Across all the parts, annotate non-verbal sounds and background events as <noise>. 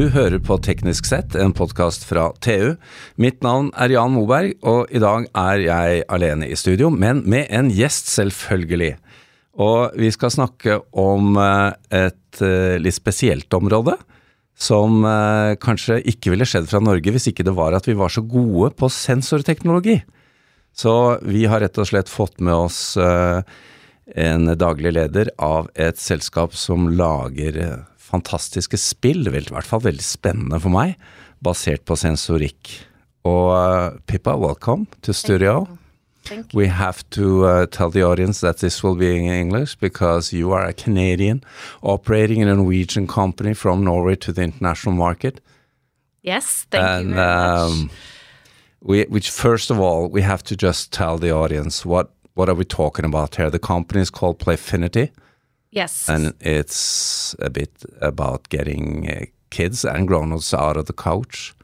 Du hører på Teknisk sett, en podkast fra TU. Mitt navn er Jan Moberg, og i dag er jeg alene i studio, men med en gjest, selvfølgelig. Og vi skal snakke om eh, et eh, litt spesielt område. Som eh, kanskje ikke ville skjedd fra Norge hvis ikke det var at vi var så gode på sensorteknologi. Så vi har rett og slett fått med oss en daglig leder av et selskap som lager fantastiske spill, vel, i hvert fall veldig spennende for meg, basert på sensorikk. Og uh, Pippa, welcome to studio. Thank you. We have to uh, tell the audience that this will be in English because you are a Canadian operating in a Norwegian company from Norway to the international market. Yes, thank and you very much. um, we, which first of all, we have to just tell the audience what what are we talking about here? The company is called Playfinity. Yes. and it's a bit about getting uh, kids and grown-ups out of the couch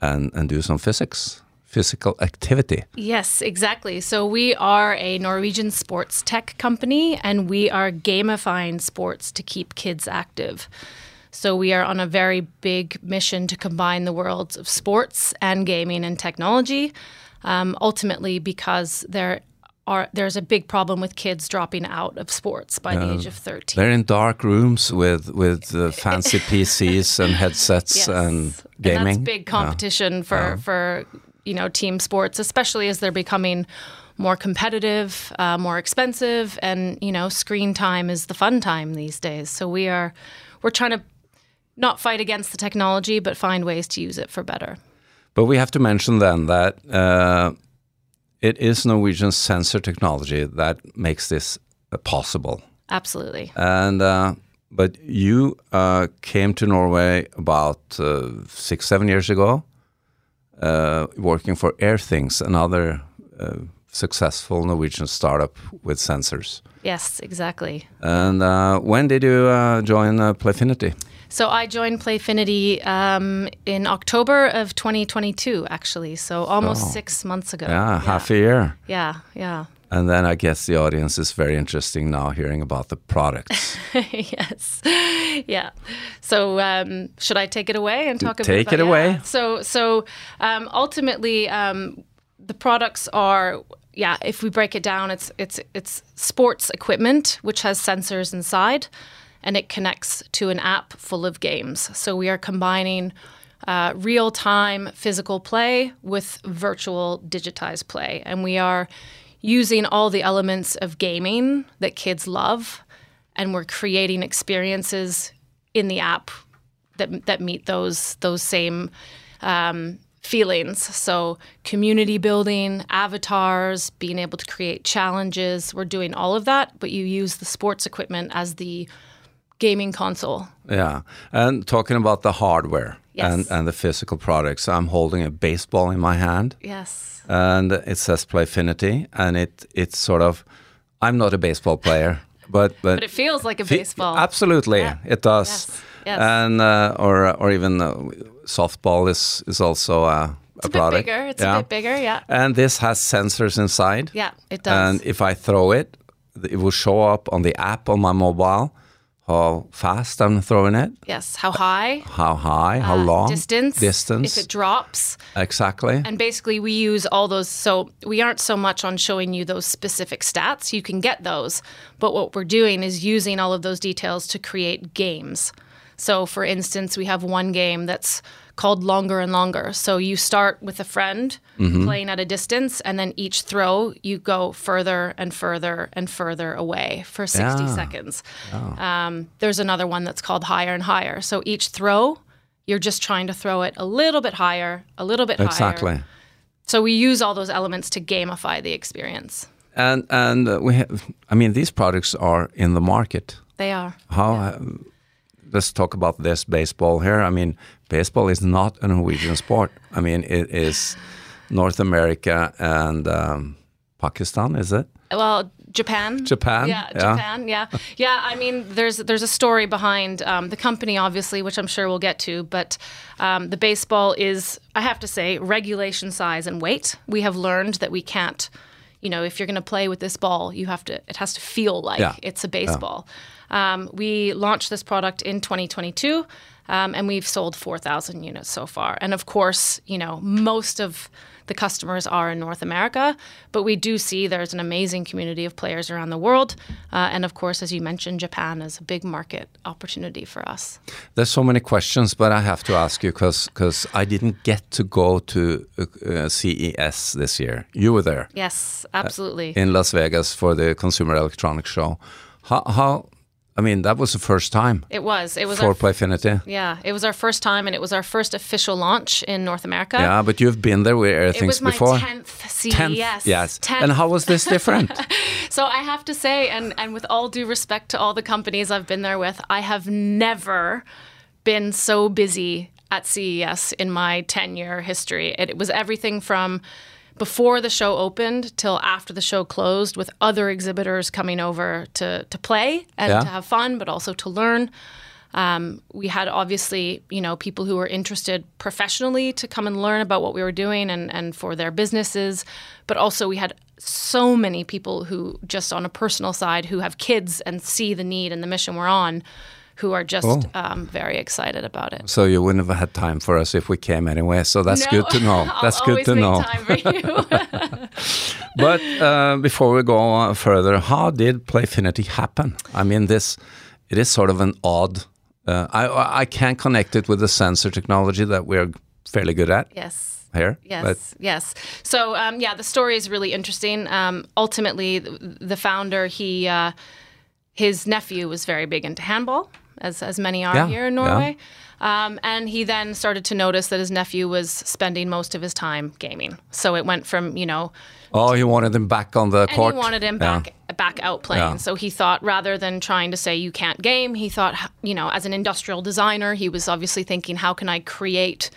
and and do some physics physical activity yes, exactly. So we are a Norwegian sports tech company and we are gamifying sports to keep kids active. So we are on a very big mission to combine the worlds of sports and gaming and technology. Um, ultimately, because there are there's a big problem with kids dropping out of sports by the age of 13. they're in dark rooms with with uh, fancy <laughs> pcs and headsets Yes. and gaming And that's big competition for for you know team sports, especially as they're becoming more competitive, uh, more expensive, and you know screen time is the fun time these days. So we are we're trying to not fight against the technology, but find ways to use it for better. but we have to mention then that uh, it is norwegian sensor technology that makes this uh, possible Absolutely. And uh, but you uh, came to Norway about uh, six, seven years ago, uh, working for Airthings, another uh, successful Norwegian startup with sensors. Yes, exactly. And uh, when did you uh, join uh, Playfinity? So I joined Playfinity um, in October of 2022, actually. So almost six months ago. Yeah, half a year. Yeah, yeah. And then I guess the audience is very interesting now hearing about the products. <laughs> yes. Yeah. So um, should I take it away and talk Take bit it about away. Yeah. So so um, ultimately um, the products are yeah, if we break it down, it's it's it's sports equipment which has sensors inside and it connects to an app full of games. So we are combining uh, real time physical play with virtual digitized play. And we are using all the elements of gaming that kids love, and we're creating experiences in the app that, that meet those, those same um, feelings. So, community building, avatars, being able to create challenges. We're doing all of that, but you use the sports equipment as the gaming console. Yeah. And talking about the hardware Yes. and, and the physical products, I'm holding a baseball in my hand. Yes. and it says Playfinity, and it it's sort of I'm not a baseball player, <laughs> but but, But it feels like a baseball. Absolutely, Yeah. it does. Yes, yes. And uh, or or even uh, softball is is also a, a It's a bit product. bigger. It's yeah. a bit bigger, yeah. And this has sensors inside. Yeah, it does. And if I throw it, it will show up on the app on my mobile how fast I'm throwing it, yes. How high? how high, how uh, long, Distance. distance, If it drops. exactly. And basically, we use all those. So we aren't so much on showing you those specific stats. You can get those. But what we're doing is using all of those details to create games. So, for instance, we have one game that's called Longer and Longer. So you start with a friend playing at a distance, and then each throw, you go further and further and further away for 60 Yeah. seconds. Um, there's another one that's called Higher and Higher. So each throw, you're just trying to throw it a little bit higher, a little bit higher. Exactly. So we use all those elements to gamify the experience. And and uh, we have, I mean, these products are in the market. They are. How? uh, let's talk about this baseball here. I mean, baseball is not a Norwegian sport. I mean, it is North America and um, Pakistan, is it? Well, Japan. Japan, Yeah, yeah. Japan. Yeah, yeah. I mean, there's there's a story behind um, the company, obviously, which I'm sure we'll get to. But um, the baseball is, I have to say, regulation size and weight. We have learned that we can't, you know, if you're going to play with this ball, you have to. It has to feel like Yeah. it's a baseball. Um, we launched this product in 2022, um, and we've sold 4,000 units so far. And of course, you know, most of the customers are in North America, but we do see there's an amazing community of players around the world. Uh, and of course, as you mentioned, Japan is a big market opportunity for us. There's so many questions, but I have to ask you because I didn't get to go to uh, CES this year. You were there. Yes, absolutely. Uh, in Las Vegas for the Consumer Electronics Show. How, how I mean, that was the first time. It was. It was for Playfinity. Yeah, it was our first time, and it was our first official launch in North America. Yeah, but you've been there with Airthings it was my tenth CES. Yes. Tenth. And how was this different? <laughs> so I have to say, and and with all due respect to all the companies I've been there with, I have never been so busy at CES in my ten year history. It, it was everything from before the show opened till after the show closed with other exhibitors coming over to, to play and Yeah. to have fun, but also to learn. Um, we had obviously, you know, people who were interested professionally to come and learn about what we were doing and, and for their businesses. But also we had so many people who just on a personal side who have kids and see the need and the mission we're on who are just Oh. um, very excited about it. so you wouldn't have had time for us if we came anyway. So that's No, good to know. <laughs> That's good to know. time for you. <laughs> But uh, before we go on further, how did Playfinity happen? I mean, this it is sort of an odd. Uh, I I can connect it with the sensor technology that we're fairly good at yes. here. Yes, But yes. So um, yeah, the story is really interesting. Um, ultimately, the, the founder, he, uh, his nephew was very big into handball, as as many are Yeah, here in yeah. Norway. Um, and he then started to notice that his nephew was spending most of his time gaming. So it went from you know oh, he wanted him back on the and court. he wanted him Yeah. back back out playing. Yeah. So he thought rather than trying to say you can't game, he thought you know as an industrial designer, he was obviously thinking how can I create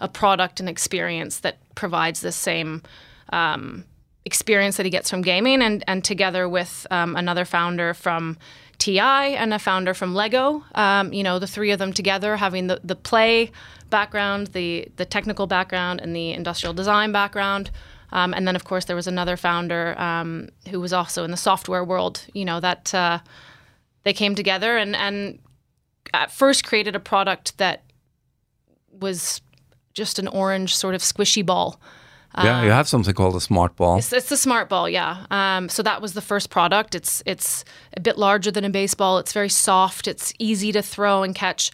a product and experience that provides the same um, experience that he gets from gaming, and and together with um, another founder from. TI and a founder from Lego, um, you know, the three of them together having the, the play background, the the technical background, and the industrial design background, um, and then, of course, there was another founder um, who was also in the software world. You know that uh, they came together and and at first created a product that was just an orange sort of squishy ball. Yeah, you have something called a smart ball. It's, it's the smart ball, yeah. Um, so that was the first product. It's it's a bit larger than a baseball. It's very soft. It's easy to throw and catch,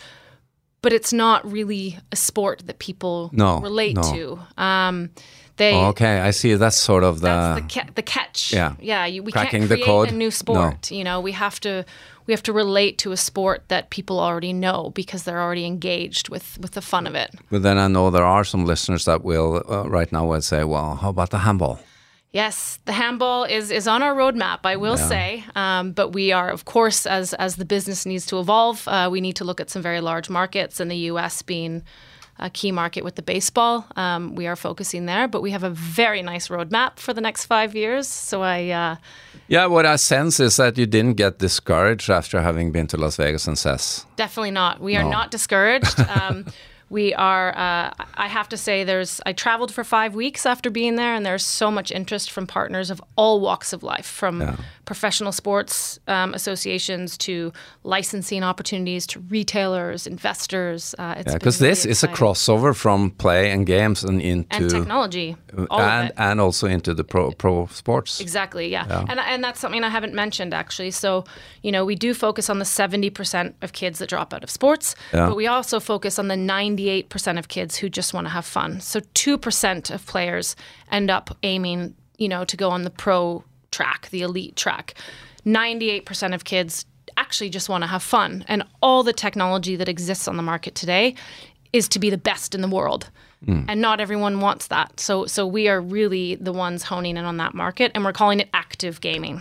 but it's not really a sport that people No, relate no. to. Um, they Oh, okay, I see. That's sort of the. that's the ca- the catch. yeah. yeah. You, we Cracking can't the code? a new sport. You know, we have to we have to relate to a sport that people already know because they're already engaged with with the fun of it. but then I know there are some listeners that will uh, right now will say, "Well, how about the handball?" Yes, the handball is is on our roadmap. I will say, um, but we are, of course, as as the business needs to evolve, uh, we need to look at some very large markets, and the U.S. being a key market with the baseball. Um, we are focusing there, but we have a very nice roadmap for the next five years. So I. Uh, Yeah, what I sense is that you didn't get discouraged after having been to Las Vegas and CES. Definitely not. We are No. not discouraged. <laughs> Um, we are. Uh, I have to say, there's. I traveled for five weeks after being there, and there's so much interest from partners of all walks of life, from professional sports um, associations to licensing opportunities to retailers, investors. Uh, Yeah, because really this is a crossover from play and games and into and technology, and and also into the pro pro sports. Exactly, yeah. And, and that's something I haven't mentioned actually. So, you know, we do focus on the 70% of kids that drop out of sports, Yeah. but we also focus on the 98% of kids who just want to have fun. So, 2% of players end up aiming, you know, to go on the pro track, the elite track. 98% of kids actually just want to have fun. And all the technology that exists on the market today is to be the best in the world. And not everyone wants that. So so we are really the ones honing in on that market and we're calling it active gaming.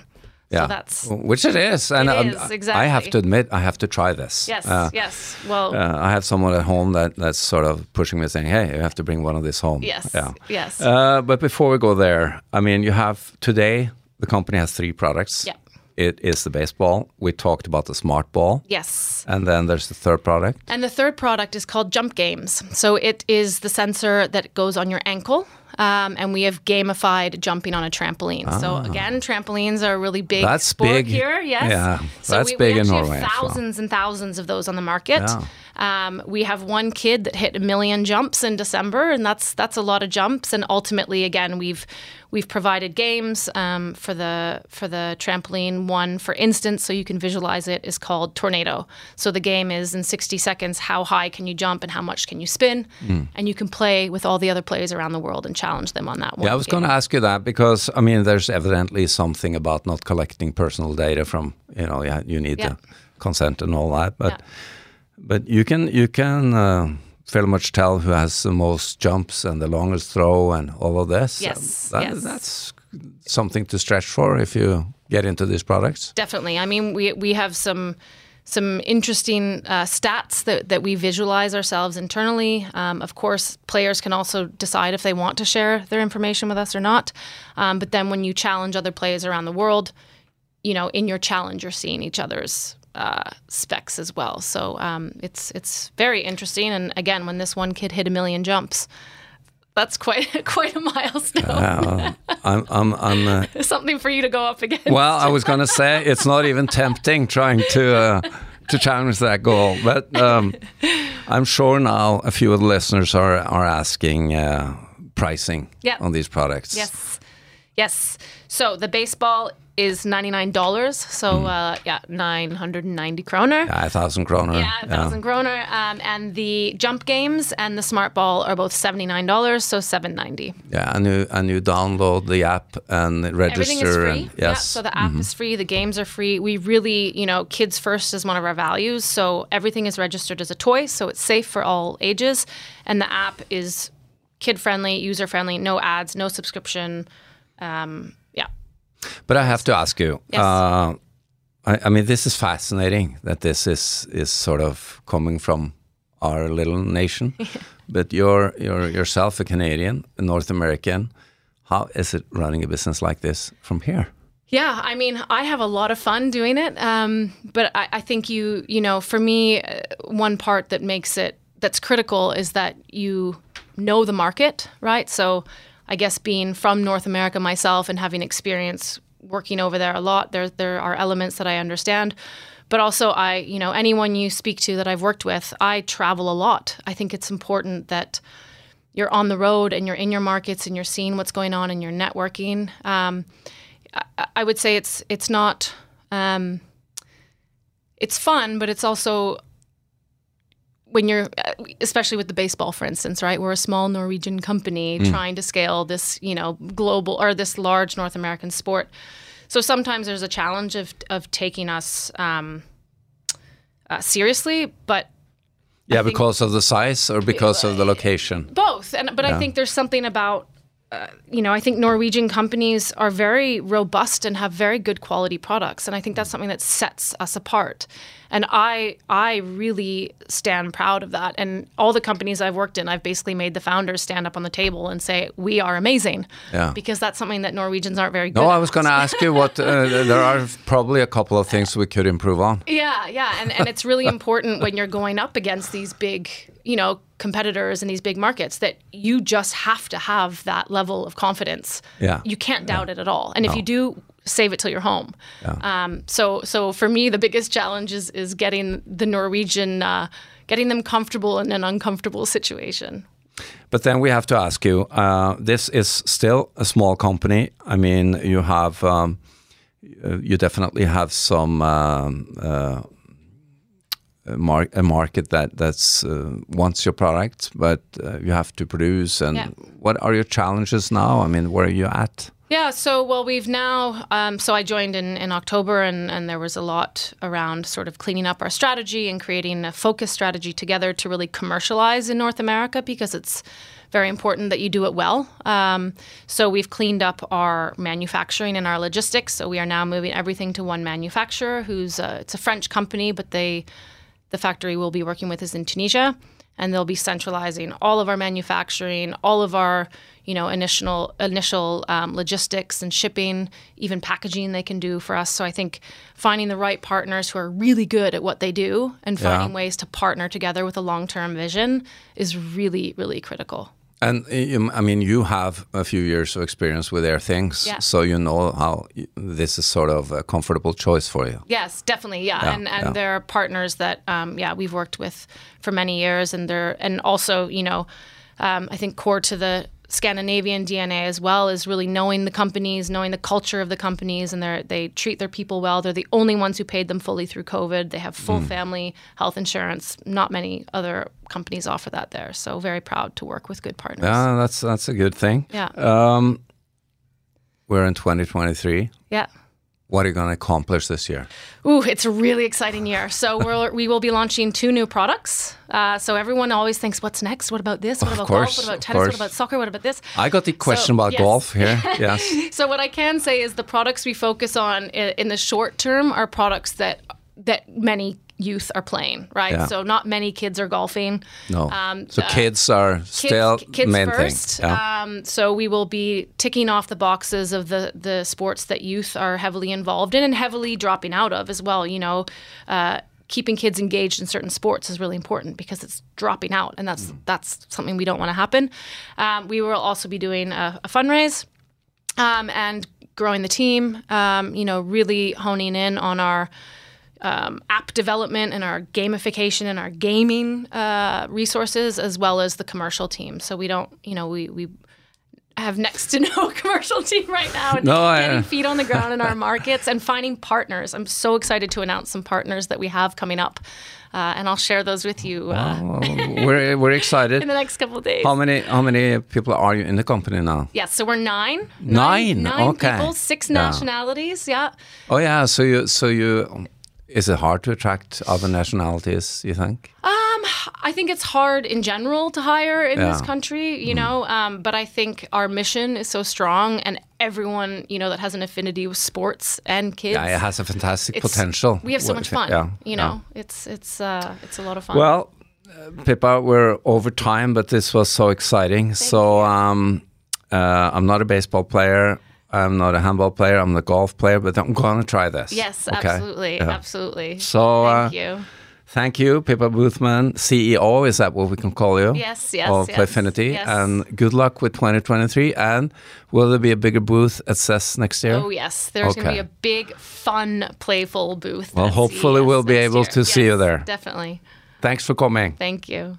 yeah, that's- which it is, and It is, I have to admit, I have to try this. Yes, Uh, yes. Well, uh, I have someone at home that that's sort of pushing me, saying, "Hey, you have to bring one of these home." yes. Yeah. Yes. Uh, but before we go there, I mean, you have today the company has three products. Yeah. it is the baseball. We talked about the smart ball. Yes. And then there's the third product. And the third product is called Jump Games. So it is the sensor that goes on your ankle. Um, and we have gamified jumping on a trampoline. So again, trampolines are a really big Ah. That's sport big. here. Yes, Yeah, so that's we, big we in Norway Have well. thousands and thousands of those on the market. Yeah. Um, we have one kid that hit a million jumps in December, and that's that's a lot of jumps. And ultimately, again, we've we've provided games um, for the for the trampoline. One, for instance, so you can visualize it, is called Tornado. So the game is in 60 seconds: how high can you jump and how much can you spin? Hmm. And you can play with all the other players around the world and challenge them on that one. Yeah, I was going to ask you that because I mean, there's evidently something about not collecting personal data from you know, yeah, you need Yeah. the consent and all that, but Yeah. But you can you can uh, fairly much tell who has the most jumps and the longest throw and all of this. Yes, That- yes. that's something to stretch for if you get into these products. Definitely. I mean, we we have some some interesting uh, stats that, that we visualize ourselves internally. Um, of course, players can also decide if they want to share their information with us or not. Um, but then when you challenge other players around the world, you know, in your challenge, you're seeing each other's uh, specs as well. So um, it's it's very interesting. And again, when this one kid hit a million jumps, that's quite <laughs> quite a milestone. Uh, I'm I'm I'm. Uh, <laughs> Something for you to go up against. Well, I was going to say it's not even <laughs> tempting trying to uh, to challenge that goal, but um, I'm sure now a few of the listeners are are asking uh, pricing Yeah. on these products. Yes. Yes. So the baseball is $99. So, uh, yeah, 990 kroner. Yeah, a thousand kroner. Yeah, a thousand kroner. Um, and the jump games and the smart ball are both $79, so 790 Yeah, and you and you download the app and register. Everything is free. And, yes. Yeah, so the app is free, the games are free. We really, you know, kids first is one of our values. So everything is registered as a toy, so it's safe for all ages. And the app is kid friendly, user friendly, no ads, no subscription. Um, yeah. But I have to ask you. Yes. Uh, I, I mean, this is fascinating that this is is sort of coming from our little nation. <laughs> but you're you're yourself a Canadian, a North American. How is it running a business like this from here? Yeah, I mean, I have a lot of fun doing it, um, but I, I think you, you know, for me, uh, one part that makes it that's critical is that you know the market, right? So, I guess being from North America myself and having experience working over there a lot, there there are elements that I understand. But also, I, you know, anyone you speak to that I've worked with, I travel a lot. I think it's important that you're on the road and you're in your markets and you're seeing what's going on and you're networking. Um, I, I would say it's it's not um, it's fun, but it's also when you're especially with the baseball for instance right? We're a small norwegian company trying to scale this you know global or this large north american sport. So sometimes there's a challenge of of taking us um, uh, seriously but Yeah, think- because of the size or because of the location? both. And but i think there's something about uh, you know i think norwegian companies are very robust and have very good quality products and i think that's something that sets us apart and i i really stand proud of that and all the companies i've worked in i've basically made the founders stand up on the table and say we are amazing Yeah. because that's something that norwegians aren't very good No, at. I was going to ask you what. Uh, there are probably a couple of things we could improve on. Yeah, yeah, and and it's really important when you're going up against these big, you know, competitors in these big markets that you just have to have that level of confidence. Yeah. you can't doubt it at all, and if you do, save it till you're home. Yeah. Um, so so for me, the biggest challenge is is getting the Norwegian, uh, getting them comfortable in an uncomfortable situation. But then we have to ask you uh, this is still a small company. I mean, you have, um, you definitely have some. Um, uh, mar- a market that that's uh, wants your product, but uh, you have to produce. And Yeah. what are your challenges now? I mean, where are you at? Yeah, so well, we've now. Um, so I joined in, in October, and, and there was a lot around sort of cleaning up our strategy and creating a focus strategy together to really commercialize in North America because it's very important that you do it well. Um, so we've cleaned up our manufacturing and our logistics. So we are now moving everything to one manufacturer, who's a, it's a French company, but they the factory we'll be working with is in Tunisia. and they'll be centralizing all of our manufacturing, all of our you know initial initial um, logistics and shipping, even packaging they can do for us. So I think finding the right partners who are really good at what they do and finding ways to partner together with a long term vision is really really critical. And I mean, you have a few years of experience with Airthings, Yeah. so you know how this is sort of a comfortable choice for you. Yes, definitely. Yeah, Yeah, and and yeah. there are partners that um, yeah we've worked with for many years, and they're and also you know um, I think core to the Scandinavian DNA as well is really knowing the companies, knowing the culture of the companies, and they they treat their people well. They're the only ones who paid them fully through COVID. They have Mm. full family health insurance. Not many other companies offer that there. So very proud to work with good partners. Yeah, that's that's a good thing. Yeah. Um, we're in 2023. yeah. What are you going to accomplish this year? Ooh, it's a really exciting year. So <laughs> we're, we will be launching two new products. Uh, so everyone always thinks, what's next? What about this? What about course, golf? What about tennis? What about soccer? What about this? I got the question about yes. golf here. <laughs> Yes. So what I can say is the products we focus on in the short term are products that that many youth are playing, right? Yeah. So not many kids are golfing. No. Um, so uh, kids are kids, still kids main first. thing. Yeah. Um, so we will be ticking off the boxes of the the sports that youth are heavily involved in and heavily dropping out of as well. You know. Uh, Keeping kids engaged in certain sports is really important because it's dropping out, and that's that's something we don't want to happen. Um, we will also be doing a, a fundraise um, and growing the team. Um, you know, really honing in on our um, app development and our gamification and our gaming uh, resources, as well as the commercial team. So we don't, you know, we we have next to <laughs> no commercial team right now. And No, I- getting feet on the ground in our markets and finding partners. I'm so excited to announce some partners that we have coming up, uh, and I'll share those with you uh, Well, we're we're excited. <laughs> in the next couple of days. How many how many people are you in the company now? Yes, so we're nine. Nine, Nine okay. people, six Yeah. nationalities. Yeah. Oh yeah, so you so you is it hard to attract other nationalities? You think? Um, I think it's hard in general to hire in this Yeah. Mm. country, you know. Um, but I think our mission is so strong, and everyone, you know, that has an affinity with sports and kids. Yeah, it has a fantastic it's- potential. We have so much fun. Yeah, you yeah. know, it's it's uh, it's a lot of fun. Well, uh, Pippa, we're over time, but this was so exciting. so um, uh, I'm not a baseball player. I'm not a handball player. I'm a golf player, but I'm going to try this. yes, okay? absolutely, Yeah. absolutely. So, thank uh, you. Thank you, Pippa Boothman, CEO. Is that what we can call you? Yes, yes, Of yes, Playfinity. yes. And good luck with 2023. And will there be a bigger booth at CES next year? Oh yes, there's going to be a big, fun, playful booth. Well, hopefully CES we'll be able year. to see you there. Definitely. Thanks for coming. Thank you.